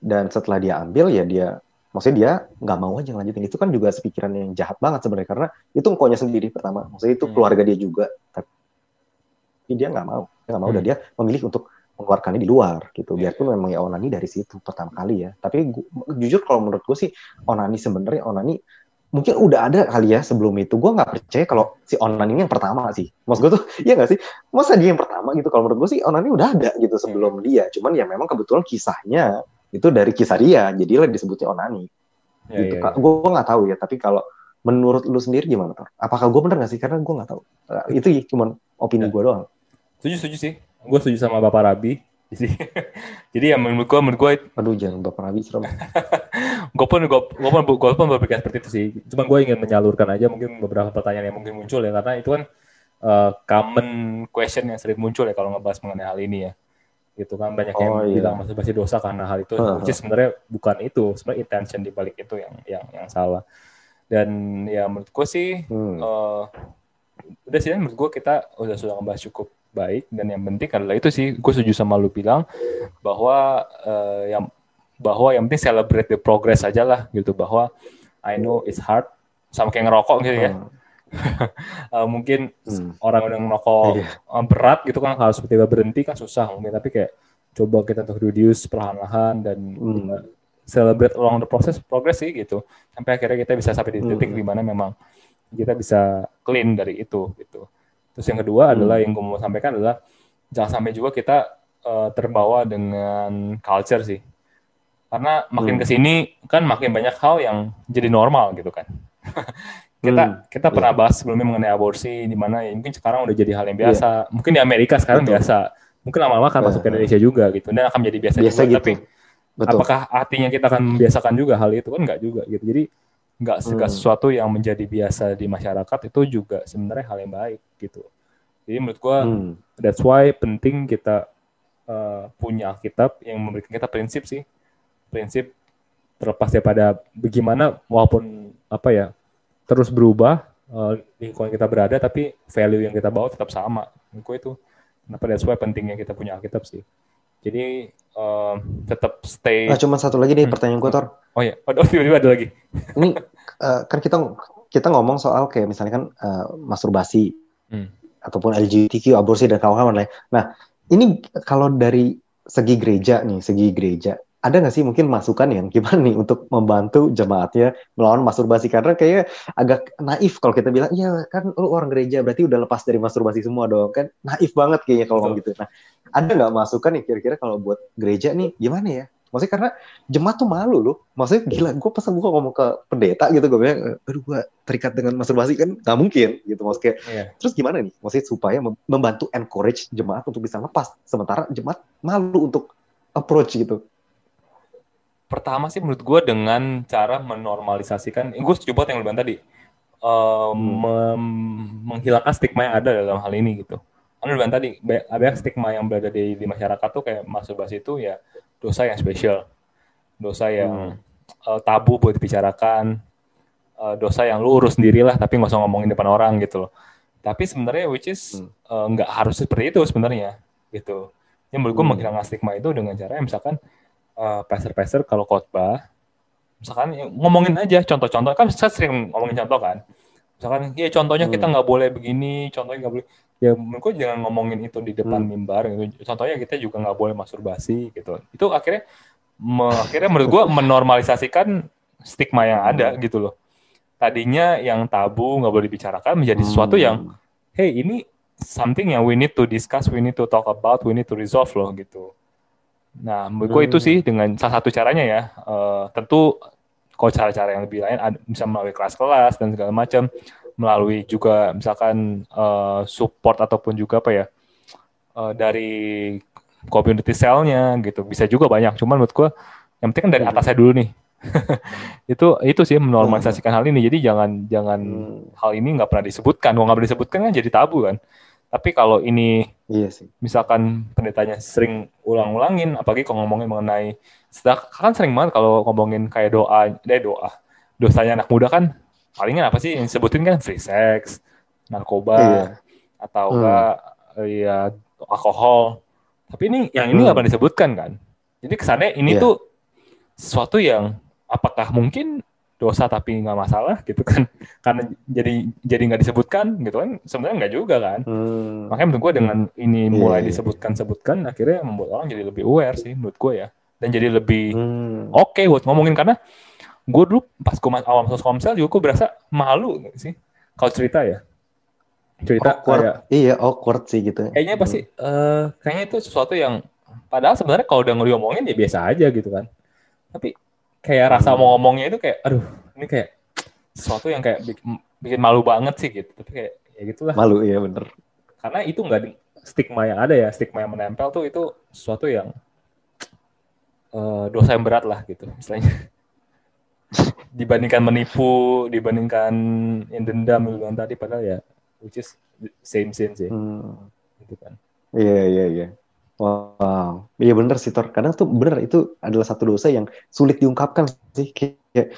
dan setelah dia ambil ya dia maksudnya dia nggak mau aja lanjutin itu kan juga sepikiran yang jahat banget sebenarnya karena itu engkaunya sendiri pertama. Maksudnya itu hmm. keluarga dia juga. Tapi dia nggak mau. Dia nggak mau hmm. dan dia memilih untuk mengeluarkannya di luar gitu. Iya. biarpun memang ya onani dari situ pertama kali ya. Tapi gua, jujur kalau menurut gue sih onani sebenarnya onani mungkin udah ada kali ya sebelum itu. Gue nggak percaya kalau si onani ini yang pertama sih. Maksud gue tuh iya nggak sih? Masa dia yang pertama gitu? Kalau menurut gue sih onani udah ada gitu sebelum hmm. dia. Cuman ya memang kebetulan kisahnya itu dari kisah dia jadilah disebutnya onani. Ya, gitu ya, ya. gue nggak tahu ya tapi kalau menurut lu sendiri gimana Tor? apakah gue bener gak sih? Karena gue nggak tahu. Uh, itu ya, cuma opini ya. gue doang. Setuju setuju sih. Gue setuju sama bapak Rabi. Jadi jadi ya menurut gue menurut gue aduh jangan bapak Rabi serem. Gue pun gue gue pun gue pun berpikir seperti itu sih. Cuma gue ingin menyalurkan aja mungkin beberapa pertanyaan yang mungkin muncul ya karena itu kan uh, common question yang sering muncul ya kalau ngebahas mengenai hal ini ya gitu kan. Banyak yang oh, iya. bilang masih masih dosa karena hal itu uh, which is sebenarnya bukan itu. Sebenarnya intention di balik itu yang yang yang salah. Dan ya menurut gue sih hmm. uh, udah sih menurut gue kita udah sudah ngebahas cukup baik. Dan yang penting adalah itu sih gue setuju sama lu bilang bahwa uh, yang bahwa yang penting celebrate the progress aja lah gitu. Bahwa I know it's hard sama kayak ngerokok gitu ya. Hmm uh, mungkin hmm. orang udah ngerokok yeah. berat gitu kan harus tiba-tiba berhenti kan susah mungkin tapi kayak coba kita untuk reduce perlahan-lahan dan hmm. uh, celebrate along the process progress sih gitu sampai akhirnya kita bisa sampai di titik hmm. di mana memang kita bisa clean dari itu gitu terus yang kedua hmm. adalah yang gue mau sampaikan adalah jangan sampai juga kita uh, terbawa dengan culture sih karena makin hmm. ke sini kan makin banyak hal yang jadi normal gitu kan kita hmm, kita pernah yeah. bahas sebelumnya mengenai aborsi di mana ya, mungkin sekarang udah jadi hal yang biasa. Yeah. Mungkin di Amerika sekarang Betul. biasa. Mungkin lama-lama akan masuk ke Indonesia juga gitu dan akan menjadi biasa, biasa juga. Gitu. Tapi Betul. apakah artinya kita akan membiasakan juga hal itu kan enggak juga gitu. Jadi enggak segala hmm. sesuatu yang menjadi biasa di masyarakat itu juga sebenarnya hal yang baik gitu. Jadi menurut gua hmm. that's why penting kita uh, punya kitab yang memberikan kita prinsip sih. Prinsip terlepas daripada bagaimana walaupun apa ya terus berubah uh, lingkungan kita berada tapi value yang kita bawa tetap sama. Menurutku itu. Kenapa that's why pentingnya kita punya Alkitab sih. Jadi uh, tetap stay nah, cuma satu lagi nih hmm. pertanyaan gue Tor. Oh ya oh, tiba-tiba ada lagi. Ini uh, kan kita kita ngomong soal kayak misalnya kan uh, masturbasi hmm. ataupun LGBTQ aborsi dan kawan-kawan lain nah ini kalau dari segi gereja nih segi gereja ada nggak sih mungkin masukan yang gimana nih untuk membantu jemaatnya melawan masturbasi karena kayak agak naif kalau kita bilang ya kan lu orang gereja berarti udah lepas dari masturbasi semua dong. Kan naif banget kayaknya kalau ngomong gitu. Nah ada nggak masukan nih kira-kira kalau buat gereja nih gimana ya? Maksudnya karena jemaat tuh malu loh. Maksudnya gila gue pas gue ngomong ke pendeta gitu gue bilang aduh gue terikat dengan masturbasi kan nggak mungkin gitu maksudnya. Yeah. terus gimana nih? Maksudnya supaya membantu encourage jemaat untuk bisa lepas sementara jemaat malu untuk approach gitu pertama sih menurut gue dengan cara menormalisasikan, gue setuju banget yang lu bilang tadi, uh, hmm. menghilangkan stigma yang ada dalam hal ini gitu. Kan lu bilang tadi, ada stigma yang berada di, di masyarakat tuh kayak masturbasi itu ya dosa yang spesial, dosa yang hmm. uh, tabu buat dibicarakan, uh, dosa yang lu urus sendirilah tapi nggak usah ngomongin depan orang gitu loh. Tapi sebenarnya which is nggak hmm. uh, harus seperti itu sebenarnya gitu. Yang menurut gue hmm. menghilangkan stigma itu dengan cara misalkan uh, pastor-pastor kalau khotbah misalkan ya, ngomongin aja contoh-contoh kan saya sering ngomongin contoh kan misalkan ya contohnya hmm. kita nggak boleh begini contohnya nggak boleh ya menurutku jangan ngomongin itu di depan hmm. mimbar gitu. contohnya kita juga nggak boleh masturbasi gitu itu akhirnya me, akhirnya menurut gua menormalisasikan stigma yang ada hmm. gitu loh tadinya yang tabu nggak boleh dibicarakan menjadi hmm. sesuatu yang hey ini something yang we need to discuss we need to talk about we need to resolve loh gitu Nah, menurut hmm. itu sih dengan salah satu caranya ya, uh, tentu kalau cara-cara yang lebih lain ada, bisa melalui kelas-kelas dan segala macam, melalui juga misalkan uh, support ataupun juga apa ya uh, dari community cell-nya gitu, bisa juga banyak. Cuman menurut gue yang penting kan dari atasnya dulu nih, itu itu sih menormalisasikan hal ini. Jadi jangan jangan Hmm. hal ini nggak pernah disebutkan. Kalau nggak pernah disebutkan kan jadi tabu kan. Tapi kalau ini Iya sih. misalkan pendetanya sering ulang-ulangin, apalagi kalau ngomongin mengenai sedak kan sering banget kalau ngomongin kayak doa, deh doa, dosanya anak muda kan palingan apa sih yang disebutin kan free sex, narkoba, Iya. atau Hmm. enggak ya alkohol. Tapi ini yang ini nggak Hmm. pernah disebutkan kan. Jadi kesannya ini Iya. tuh sesuatu yang apakah mungkin dosa tapi nggak masalah gitu kan karena jadi jadi nggak disebutkan gitu kan sebenarnya nggak juga kan Hmm. makanya menurut gue dengan ini Iya, mulai iya. disebutkan-sebutkan akhirnya membuat orang jadi lebih aware sih menurut gue ya dan jadi lebih Hmm. oke buat ngomongin karena gue dulu pas gue awal masuk komsel juga gue berasa malu sih kalau cerita ya cerita Awkward. kayak Iya awkward sih gitu. kayaknya pasti eh kayaknya itu sesuatu yang padahal sebenarnya kalau udah ngomongin ya biasa aja gitu kan tapi kayak rasa Hmm. mau ngomongnya itu kayak aduh ini kayak sesuatu yang kayak bikin, bikin malu banget sih gitu tapi kayak ya gitulah Malu ya bener. karena itu nggak stigma yang ada ya stigma yang menempel tuh itu sesuatu yang eh, dosa yang berat lah gitu misalnya dibandingkan menipu dibandingkan yang dendam gitu kan tadi padahal ya which is same sin sih Hmm. gitu kan Iya iya iya. Wow. Iya bener sih Tor. Kadang tuh bener itu adalah satu dosa yang sulit diungkapkan sih. Kayak,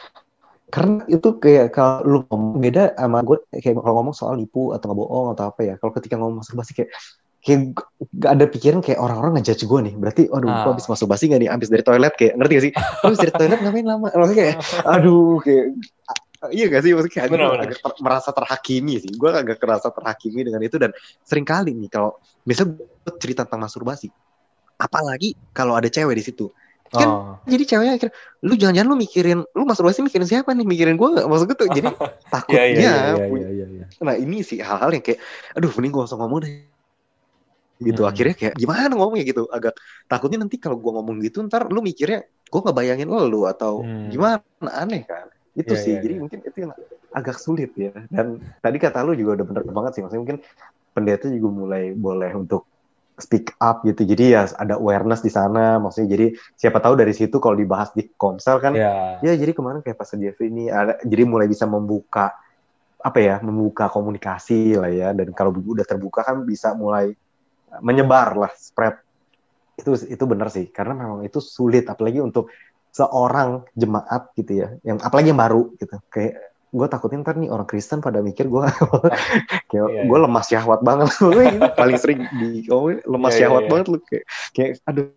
karena itu kayak kalau lu ngomong beda sama gue kayak kalau ngomong soal nipu atau ngebohong atau apa ya. Kalau ketika ngomong masturbasi kayak kayak gak ada pikiran kayak orang-orang ngejudge gue nih. Berarti aduh gue Ah. habis masturbasi gak nih? Habis dari toilet kayak ngerti gak sih? Habis dari toilet ngapain lama? Maksudnya kayak aduh kayak Iya gak sih? Maksudnya gue benar. agak ter- merasa terhakimi sih. Gue agak kerasa terhakimi dengan itu dan sering kali nih kalau biasanya gue cerita tentang masturbasi. Apalagi kalau ada cewek di situ. Kan oh. jadi ceweknya akhirnya, lu jangan-jangan lu mikirin, lu masturbasi mikirin siapa nih? Mikirin gue gak? Maksud gue tuh, jadi takutnya. Punya- iya, iya. Nah ini sih hal-hal yang kayak, aduh mending gue langsung ngomong deh. Gitu, Hmm. akhirnya kayak gimana ngomongnya gitu. Agak takutnya nanti kalau gue ngomong gitu, ntar lu mikirnya, gue gak bayangin lu atau Hmm. gimana, aneh kan. Itu Iya, sih, iya, jadi iya. mungkin itu yang agak sulit ya. Dan tadi kata lu juga udah bener banget sih, maksudnya mungkin pendeta juga mulai boleh untuk speak up gitu. Jadi ya ada awareness di sana, maksudnya jadi siapa tahu dari situ kalau dibahas di komsel kan, Ya. ya jadi kemarin kayak pas Jeffrey ini ada, jadi mulai bisa membuka apa ya, membuka komunikasi lah ya. Dan kalau udah terbuka kan bisa mulai menyebar lah, spread. Itu itu benar sih, karena memang itu sulit, apalagi untuk seorang jemaat gitu ya, yang apalagi yang baru gitu, kayak gue takutnya ntar nih orang Kristen pada mikir gue kayak Iya, gue iya. lemah syahwat banget paling sering di oh, lemah Iya, iya, syahwat iya. banget lu kayak kayak aduh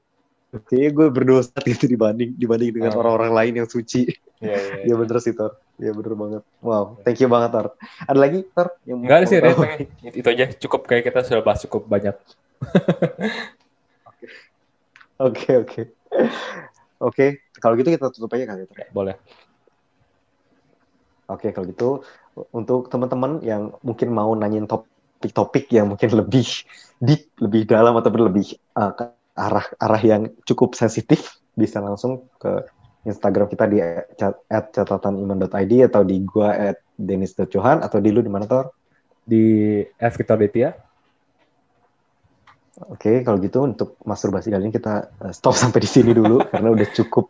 kayaknya gue berdosa gitu dibanding dibanding dengan Oh. orang-orang lain yang suci Iya, iya, Iya bener sih Tor Iya bener banget Wow thank you banget Tor Ada lagi Tor? Yang Enggak ada sih, itu itu aja cukup kayak kita sudah bahas cukup banyak. Oke oke Oke Kalau gitu kita tutup aja kali ya Tor Boleh. Oke kalau gitu Untuk teman-teman yang mungkin mau nanyain topik-topik yang mungkin lebih deep Lebih dalam ataupun lebih uh, ke arah arah yang cukup sensitif Bisa langsung ke Instagram kita di at catataniman.id atau di gua at denis.johan atau di lu di mana Tor? Di F Victor Detia. Oke, kalau gitu untuk masturbasi kali ini kita uh, stop sampai di sini dulu karena udah cukup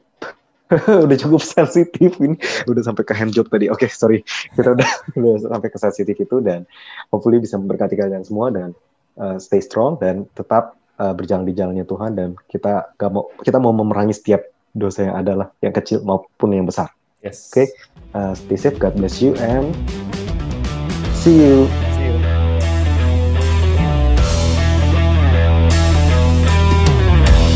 udah cukup sensitif ini udah sampai ke hand job tadi. Oke, sorry. Kita udah udah sampai ke sensitif itu dan hopefully bisa memberkati kalian semua dan uh, stay strong dan tetap uh, berjalan di jalannya Tuhan dan kita gak mau kita mau memerangi setiap dosa yang ada lah, yang kecil maupun yang besar. Yes. Oke. Uh, stay safe, God bless you and see you